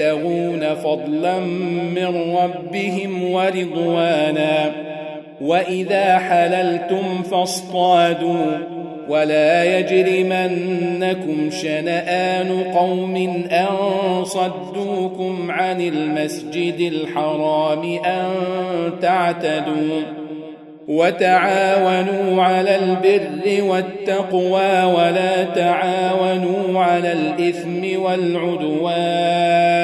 يبتغون فضلا من ربهم ورضوانا. وإذا حللتم فاصطادوا. ولا يجرمنكم شنآن قوم أن صدوكم عن المسجد الحرام أن تعتدوا. وتعاونوا على البر والتقوى ولا تعاونوا على الإثم والعدوان.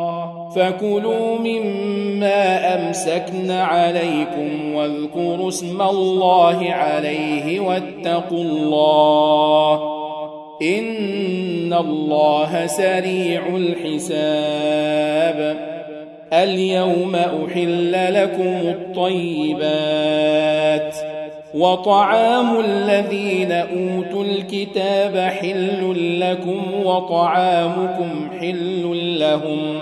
فكلوا مما أمسكن عليكم واذكروا اسم الله عليه واتقوا الله إن الله سريع الحساب اليوم أحل لكم الطيبات وطعام الذين أوتوا الكتاب حل لكم وطعامكم حل لهم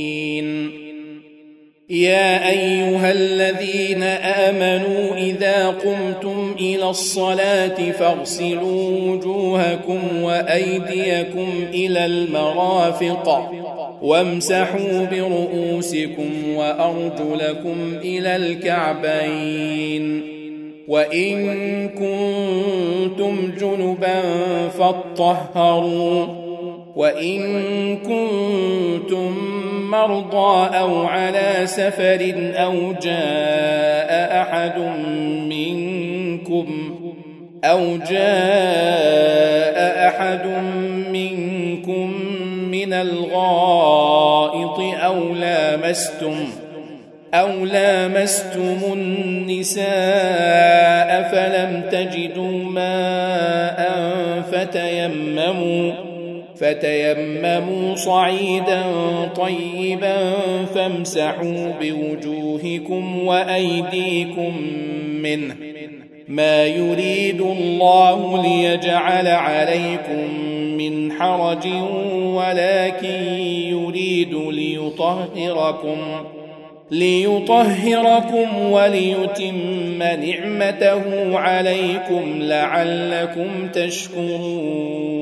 يا أيها الذين آمنوا إذا قمتم إلى الصلاة فاغسلوا وجوهكم وأيديكم إلى المرافق وامسحوا برؤوسكم وأرجلكم إلى الكعبين وإن كنتم جنبا فاطهروا وإن كنتم مرضى أو على سفر أو جاء أحد منكم أو جاء أحد منكم من الغائط أو لامستم أو لامستم النساء فلم تجدوا ماء فتيمموا فتيمموا صعيدا طيبا فامسحوا بوجوهكم وأيديكم منه. ما يريد الله ليجعل عليكم من حرج ولكن يريد ليطهركم ليطهركم وليتم نعمته عليكم لعلكم تشكرون.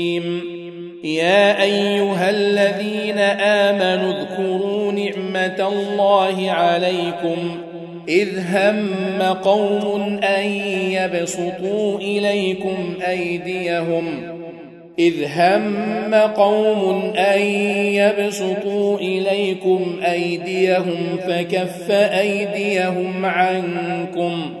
يا أيها الذين آمنوا اذكروا نعمة الله عليكم إذ هم قوم أن يبسطوا إليكم أيديهم إذ هم قوم أن يبسطوا إليكم أيديهم فكف أيديهم عنكم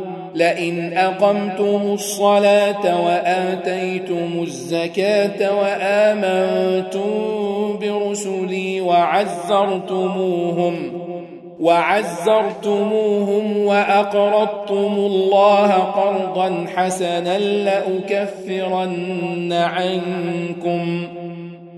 لئن أقمتم الصلاة وآتيتم الزكاة وآمنتم برسلي وعزرتموهم وعزرتموهم وأقرضتم الله قرضا حسنا لأكفرن عنكم.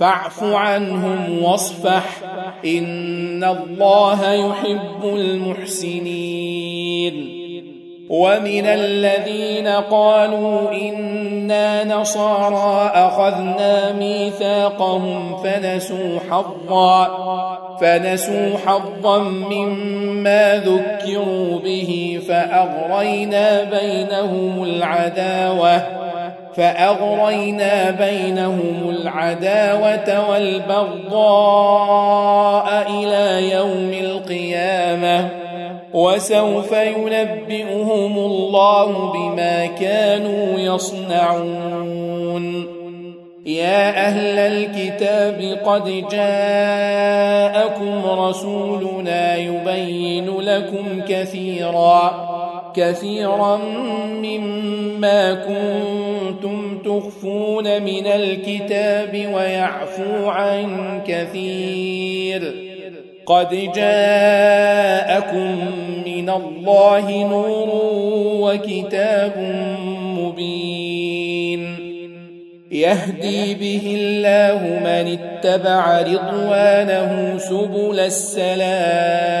فاعف عنهم واصفح. إن الله يحب المحسنين. ومن الذين قالوا إنا نصارى أخذنا ميثاقهم فنسوا حظا فنسوا حظا مما ذكروا به فأغرينا بينهم العداوة. فأغرينا بينهم العداوة والبغضاء إلى يوم القيامة وسوف ينبئهم الله بما كانوا يصنعون. يا أهل الكتاب قد جاءكم رسولنا يبين لكم كثيراً كثيرا مما كنتم تخفون من الكتاب ويعفو عن كثير. قد جاءكم من الله نور وكتاب مبين. يهدي به الله من اتبع رضوانه سبل السلام.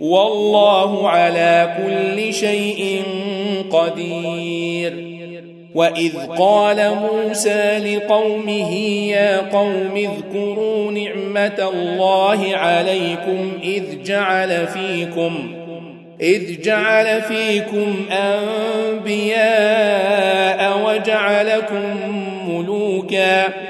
والله على كل شيء قدير. وإذ قال موسى لقومه يا قوم اذكروا نعمة الله عليكم إذ جعل فيكم إذ جعل فيكم أنبياء وجعلكم ملوكا.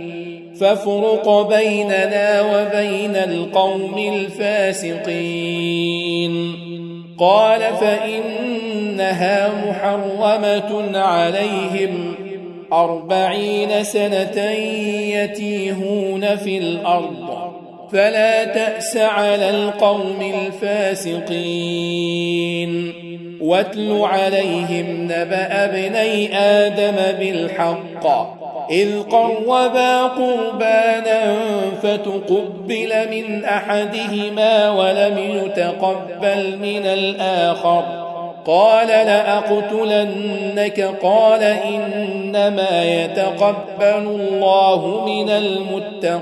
فافرق بيننا وبين القوم الفاسقين. قال فإنها محرمة عليهم. أربعين سنة يتيهون في الأرض. فلا تأس على القوم الفاسقين. واتل عليهم نبأ ابني آدم بالحق. إذ قربا قربانا فتقبل من أحدهما ولم يتقبل من الآخر. قال لأقتلنك. قال إنما يتقبل الله من المتقين.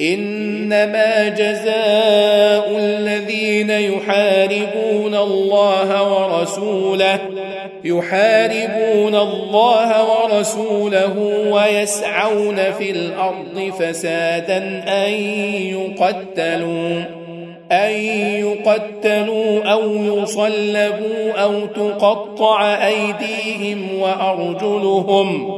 إنما جزاء الذين يحاربون الله ورسوله يحاربون الله ورسوله ويسعون في الأرض فسادا أن يقتلوا أن يقتلوا أو يصلبوا أو تقطع أيديهم وأرجلهم.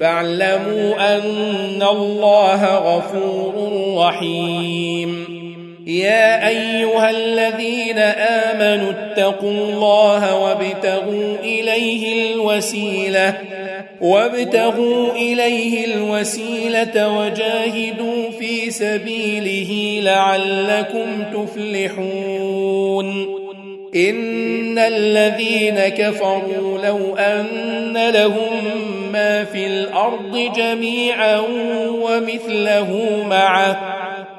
فاعلموا أن الله غفور رحيم. يا أيها الذين آمنوا اتقوا الله وابتغوا إليه الوسيلة وابتغوا إليه الوسيلة وجاهدوا في سبيله لعلكم تفلحون. إن الذين كفروا لو أن لهم ما في الأرض جميعا ومثله معه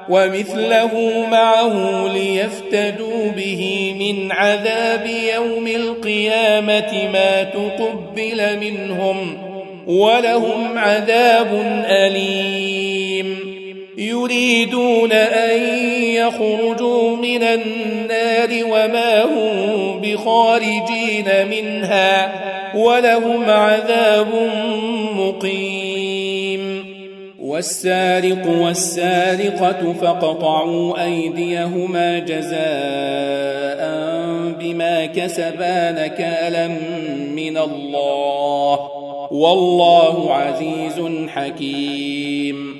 ومثله معه ليفتدوا به من عذاب يوم القيامة ما تقبل منهم ولهم عذاب أليم. يريدون أن يخرجوا من النار وما هم بخارجين منها ولهم عذاب مقيم. والسارق والسارقة فقطعوا أيديهما جزاء بما كسبا نكالا من الله. والله عزيز حكيم.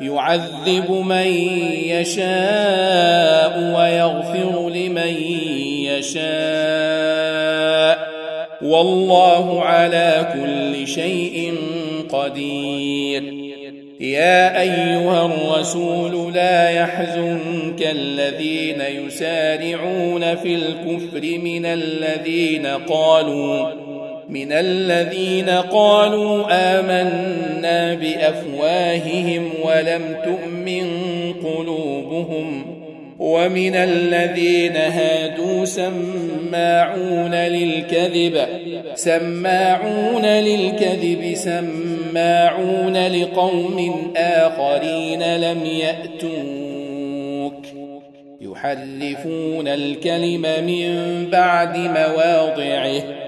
يعذب من يشاء ويغفر لمن يشاء. والله على كل شيء قدير. يا أيها الرسول لا يحزنك الذين يسارعون في الكفر من الذين قالوا من الذين قالوا آمنا بأفواههم ولم تؤمن قلوبهم ومن الذين هادوا سماعون للكذب سماعون للكذب سماعون لقوم آخرين لم يأتوك. يحرفون الكلم من بعد مواضعه.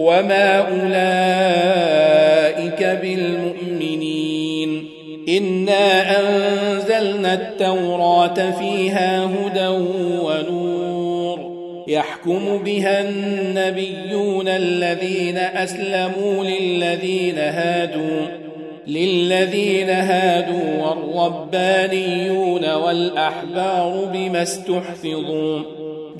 وما أولئك بالمؤمنين إنا أنزلنا التوراة فيها هدى ونور يحكم بها النبيون الذين أسلموا للذين هادوا للذين هادوا والربانيون والأحبار بما استحفظوا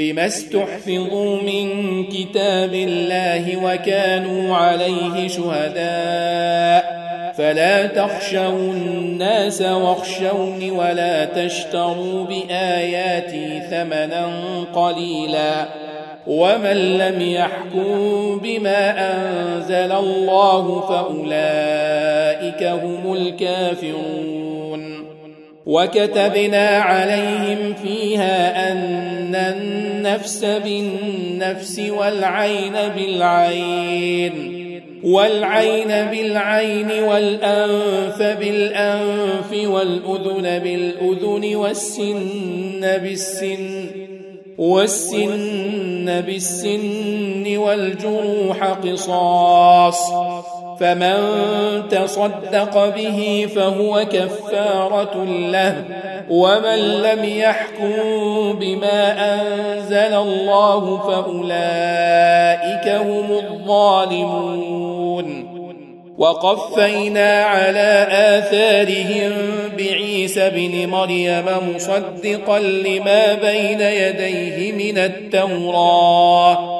بما استحفظوا من كتاب الله وكانوا عليه شهداء. فلا تخشوا الناس واخشوني ولا تشتروا بآياتي ثمنا قليلا. ومن لم يحكم بما أنزل الله فأولئك هم الكافرون. وكتبنا عليهم فيها أن النفس بالنفس والعين بالعين والعين بالعين والأنف بالأنف والأذن بالأذن والسن بالسن والسن بالسن والجروح قصاص. فمن تصدق به فهو كفارة له ومن لم يحكم بما أنزل الله فأولئك هم الظالمون. وقفينا على آثارهم بعيسى بن مريم مصدقا لما بين يديه من التوراة.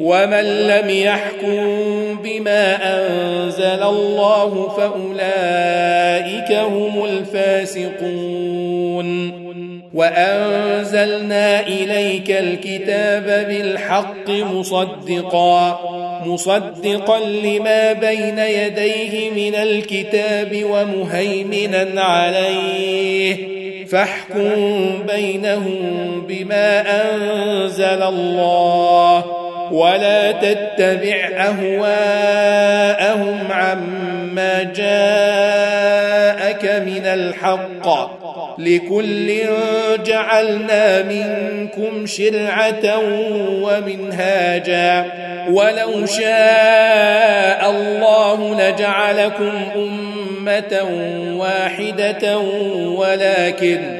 ومن لم يحكم بما أنزل الله فأولئك هم الفاسقون. وأنزلنا إليك الكتاب بالحق مصدقا مصدقا لما بين يديه من الكتاب ومهيمنا عليه. فاحكم بينهم بما أنزل الله. ولا تتبع أهواءهم عما جاءك من الحق. لكل جعلنا منكم شرعة ومنهاجا. ولو شاء الله لجعلكم أمة واحدة ولكن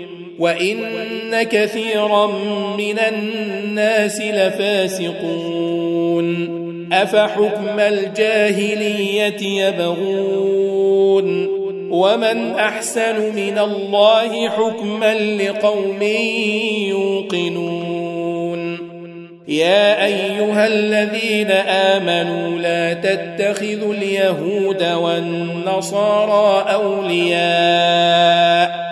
وإن كثيرا من الناس لفاسقون. أفحكم الجاهلية يبغون؟ ومن أحسن من الله حكما لقوم يوقنون. يا أيها الذين آمنوا لا تتخذوا اليهود والنصارى أولياء.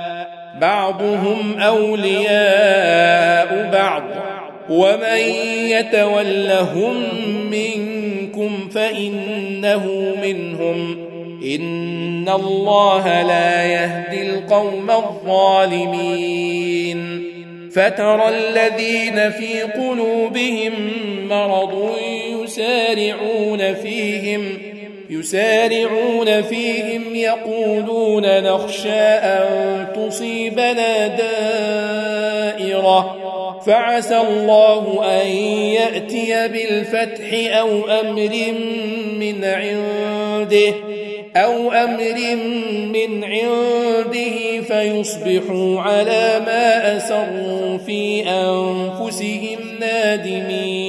بعضهم أولياء بعض. ومن يتولهم منكم فإنه منهم. إن الله لا يهدي القوم الظالمين. فترى الذين في قلوبهم مرض يسارعون فيهم. يسارعون فيهم يقولون نخشى أن تصيبنا دائرة. فعسى الله أن يأتي بالفتح أو أمر من عنده أو أمر من عنده فيصبحوا على ما أسروا في أنفسهم نادمين.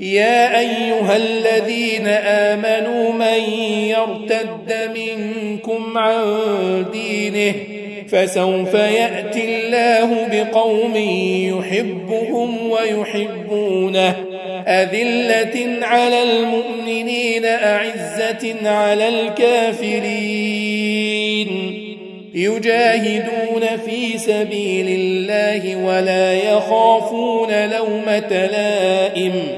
يا أيها الذين آمنوا من يرتد منكم عن دينه فسوف يأتي الله بقوم يحبهم ويحبونه. أذلة على المؤمنين أعزة على الكافرين. يجاهدون في سبيل الله ولا يخافون لومة لائم.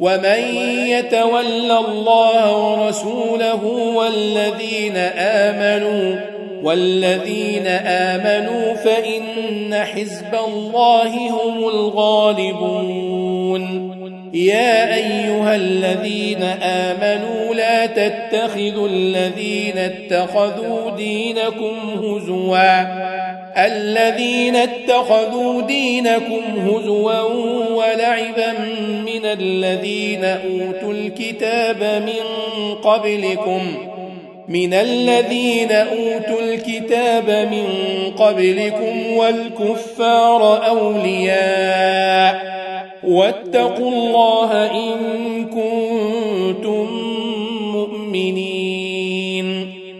ومن يتول الله ورسوله والذين آمنوا والذين آمنوا فإن حزب الله هم الغالبون يا ايها الذين امنوا لا تتخذوا الذين اتخذوا دينكم هزوا الذين اتخذوا دينكم هزوا ولعبا من الذين أوتوا الكتاب من قبلكم من الذين أوتوا الكتاب من قبلكم والكفار أولياء واتقوا الله إن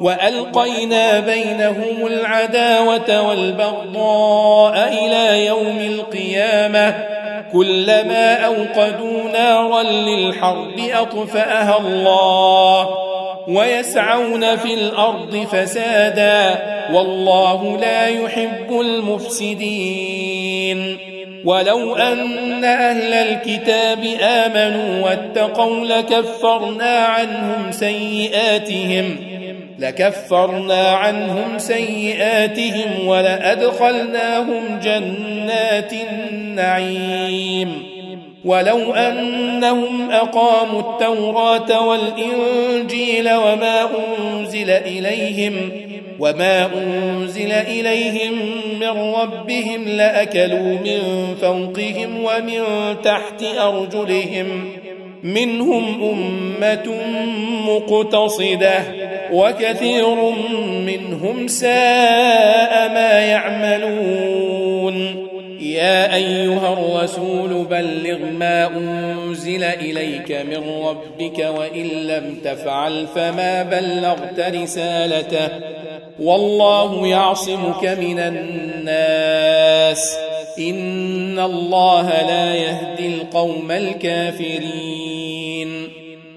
وألقينا بينهم العداوة والبغضاء إلى يوم القيامة. كلما أوقدوا نارا للحرب أطفأها الله ويسعون في الأرض فسادا. والله لا يحب المفسدين. ولو أن أهل الكتاب آمنوا واتقوا لكفرنا عنهم سيئاتهم. لكفرنا عنهم سيئاتهم ولأدخلناهم جنات النعيم. ولو أنهم أقاموا التوراة والإنجيل وما أنزل إليهم وما أنزل إليهم من ربهم لأكلوا من فوقهم ومن تحت أرجلهم. منهم أمة مقتصدة وكثير منهم ساء ما يعملون. يا أيها الرسول بلغ ما أنزل إليك من ربك وإن لم تفعل فما بلغت رسالته. والله يعصمك من الناس. إن الله لا يهدي القوم الكافرين.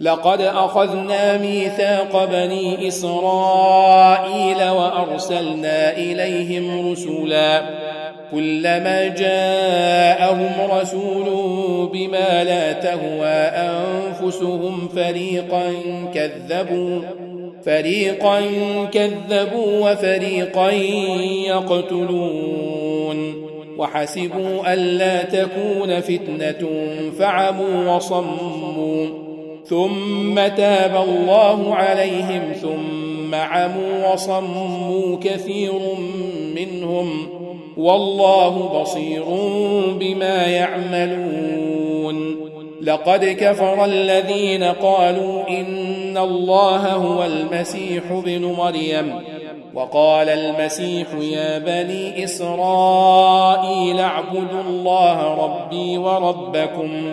لقد أخذنا ميثاق بني إسرائيل وأرسلنا إليهم رسلا كلما جاءهم رسول بما لا تهوى أنفسهم فريقا كذبوا فريقا كذبوا وفريقا يقتلون. وحسبوا ألا تكون فتنة فعموا وصموا. ثم تاب الله عليهم ثم عموا وصموا كثير منهم والله بصير بما يعملون. لقد كفر الذين قالوا إن الله هو المسيح بن مريم. وقال المسيح يا بني إسرائيل اعبدوا الله ربي وربكم.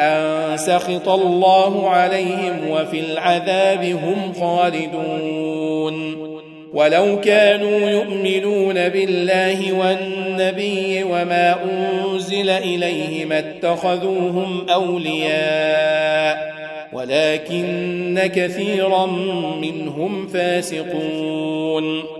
أن سخط الله عليهم وفي العذاب هم خالدون. ولو كانوا يؤمنون بالله والنبي وما أنزل اليه ما اتخذوهم أولياء ولكن كثيرا منهم فاسقون.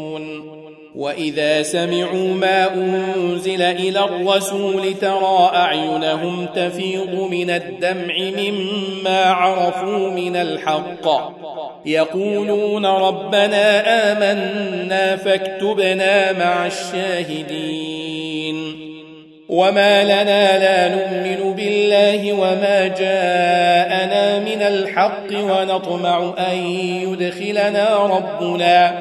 وإذا سمعوا ما أنزل إلى الرسول ترى أعينهم تفيض من الدمع مما عرفوا من الحق. يقولون ربنا آمنا فاكتبنا مع الشاهدين. وما لنا لا نؤمن بالله وما جاءنا من الحق ونطمع أن يدخلنا ربنا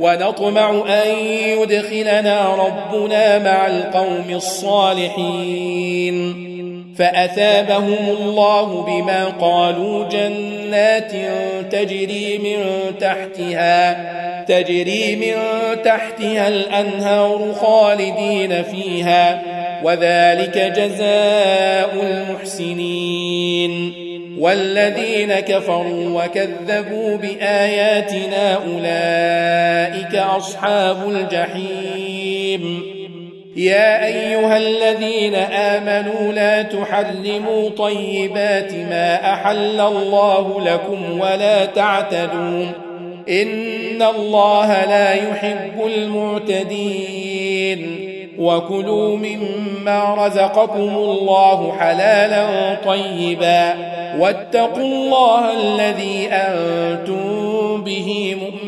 ونطمع أن يدخلنا ربنا مع القوم الصالحين. فأثابهم الله بما قالوا جنات تجري من تحتها تجري من تحتها الأنهار خالدين فيها وذلك جزاء المحسنين. والذين كفروا وكذبوا بآياتنا أولئك أصحاب الجحيم. يا أيها الذين آمنوا لا تحرموا طيبات ما أحل الله لكم ولا تعتدوا. إن الله لا يحب المعتدين. وكلوا مما رزقكم الله حلالا طيبا. واتقوا الله الذي أنتم به مؤمنون.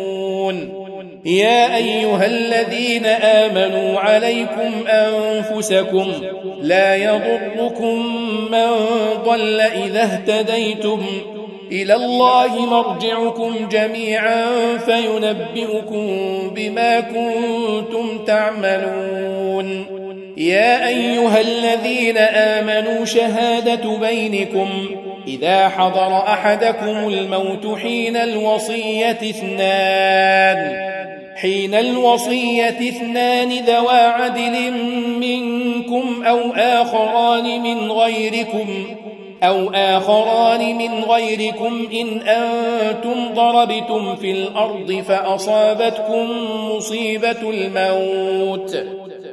يا أيها الذين آمنوا عليكم أنفسكم لا يضركم من ضل إذا اهتديتم إلى الله مرجعكم جميعا فينبئكم بما كنتم تعملون. يا أيها الذين آمنوا شهادة بينكم إذا حضر أحدكم الموت حين الوصية اثنان. حين الوصية اثنان ذوى عدل منكم أو آخران من غيركم أو آخران من غيركم إن أنتم ضربتم في الأرض فأصابتكم مصيبة الموت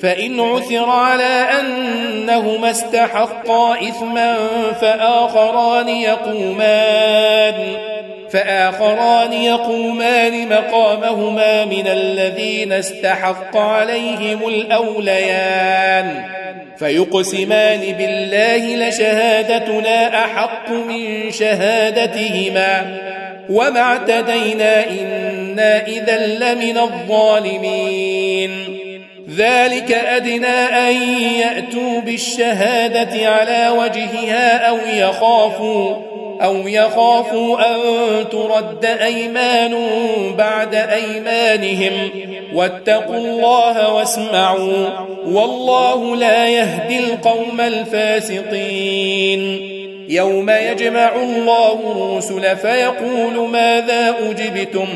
فإن عثر على أنهما استحقا إثما فآخران يقومان فآخران يقومان مقامهما من الذين استحق عليهم الأوليان فيقسمان بالله لشهادتنا أحق من شهادتهما وما اعتدينا إنا إذا لمن الظالمين ذلك أدنى أن يأتوا بالشهادة على وجهها أو يخافوا أو يخافوا أن ترد أيمان بعد أيمانهم. واتقوا الله واسمعوا والله لا يهدي القوم الفاسقين. يوم يجمع الله الرسل فيقول ماذا أجبتم؟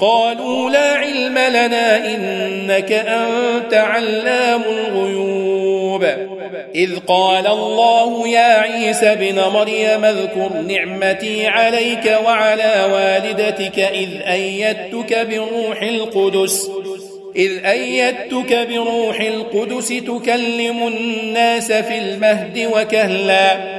قالوا لا علم لنا إنك أنت علام الغيوب. إذ قال الله يا عيسى بن مريم اذكر نعمتي عليك وعلى والدتك إذ أيدتك بروح القدس. إذ أيدتك بروح القدس تكلم الناس في المهد وكهلا.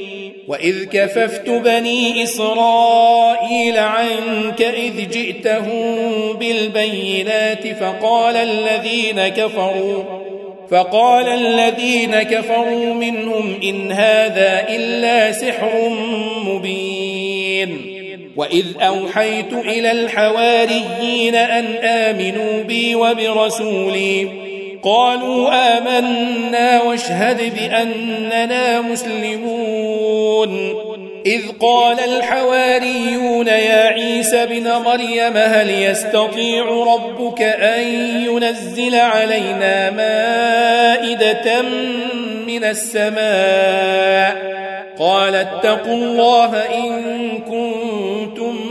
وإذ كففت بني إسرائيل عنك إذ جئتهم بالبينات فقال الذين كفروا فقال الذين كفروا منهم إن هذا إلا سحر مبين وإذ أوحيت إلى الحواريين أن آمنوا بي وبرسولي قالوا آمنا واشهد بأننا مسلمون. إذ قال الحواريون يا عيسى بن مريم هل يستطيع ربك أن ينزل علينا مائدة من السماء؟ قال اتقوا الله إن كنتم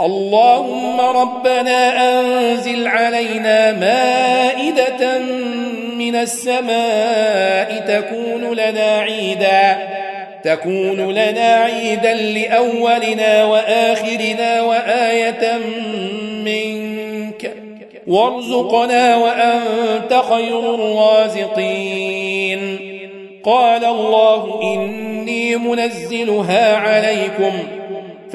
اللهم ربنا أنزل علينا مائدة من السماء تكون لنا عيدا تكون لنا عيدا لأولنا وآخرنا وآية منك. وارزقنا وأنت خير الرازقين. قال الله إني منزلها عليكم.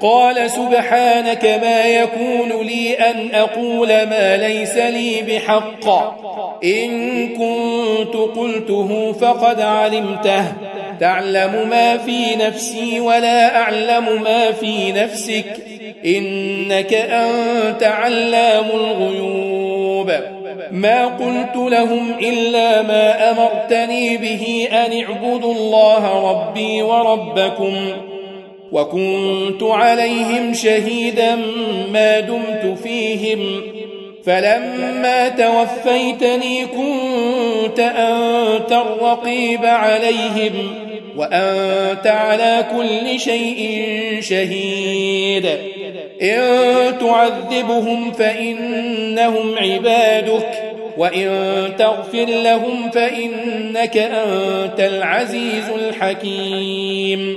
قال سبحانك ما يكون لي أن أقول ما ليس لي بحق. إن كنت قلته فقد علمته. تعلم ما في نفسي ولا أعلم ما في نفسك. إنك أنت علام الغيوب. ما قلت لهم إلا ما أمرتني به أن اعبدوا الله ربي وربكم. وكنت عليهم شهيدا ما دمت فيهم. فلما توفيتني كنت أنت الرقيب عليهم وأنت على كل شيء شهيد. إن تعذبهم فإنهم عبادك وإن تغفر لهم فإنك أنت العزيز الحكيم.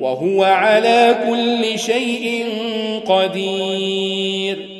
وهو على كل شيء قدير.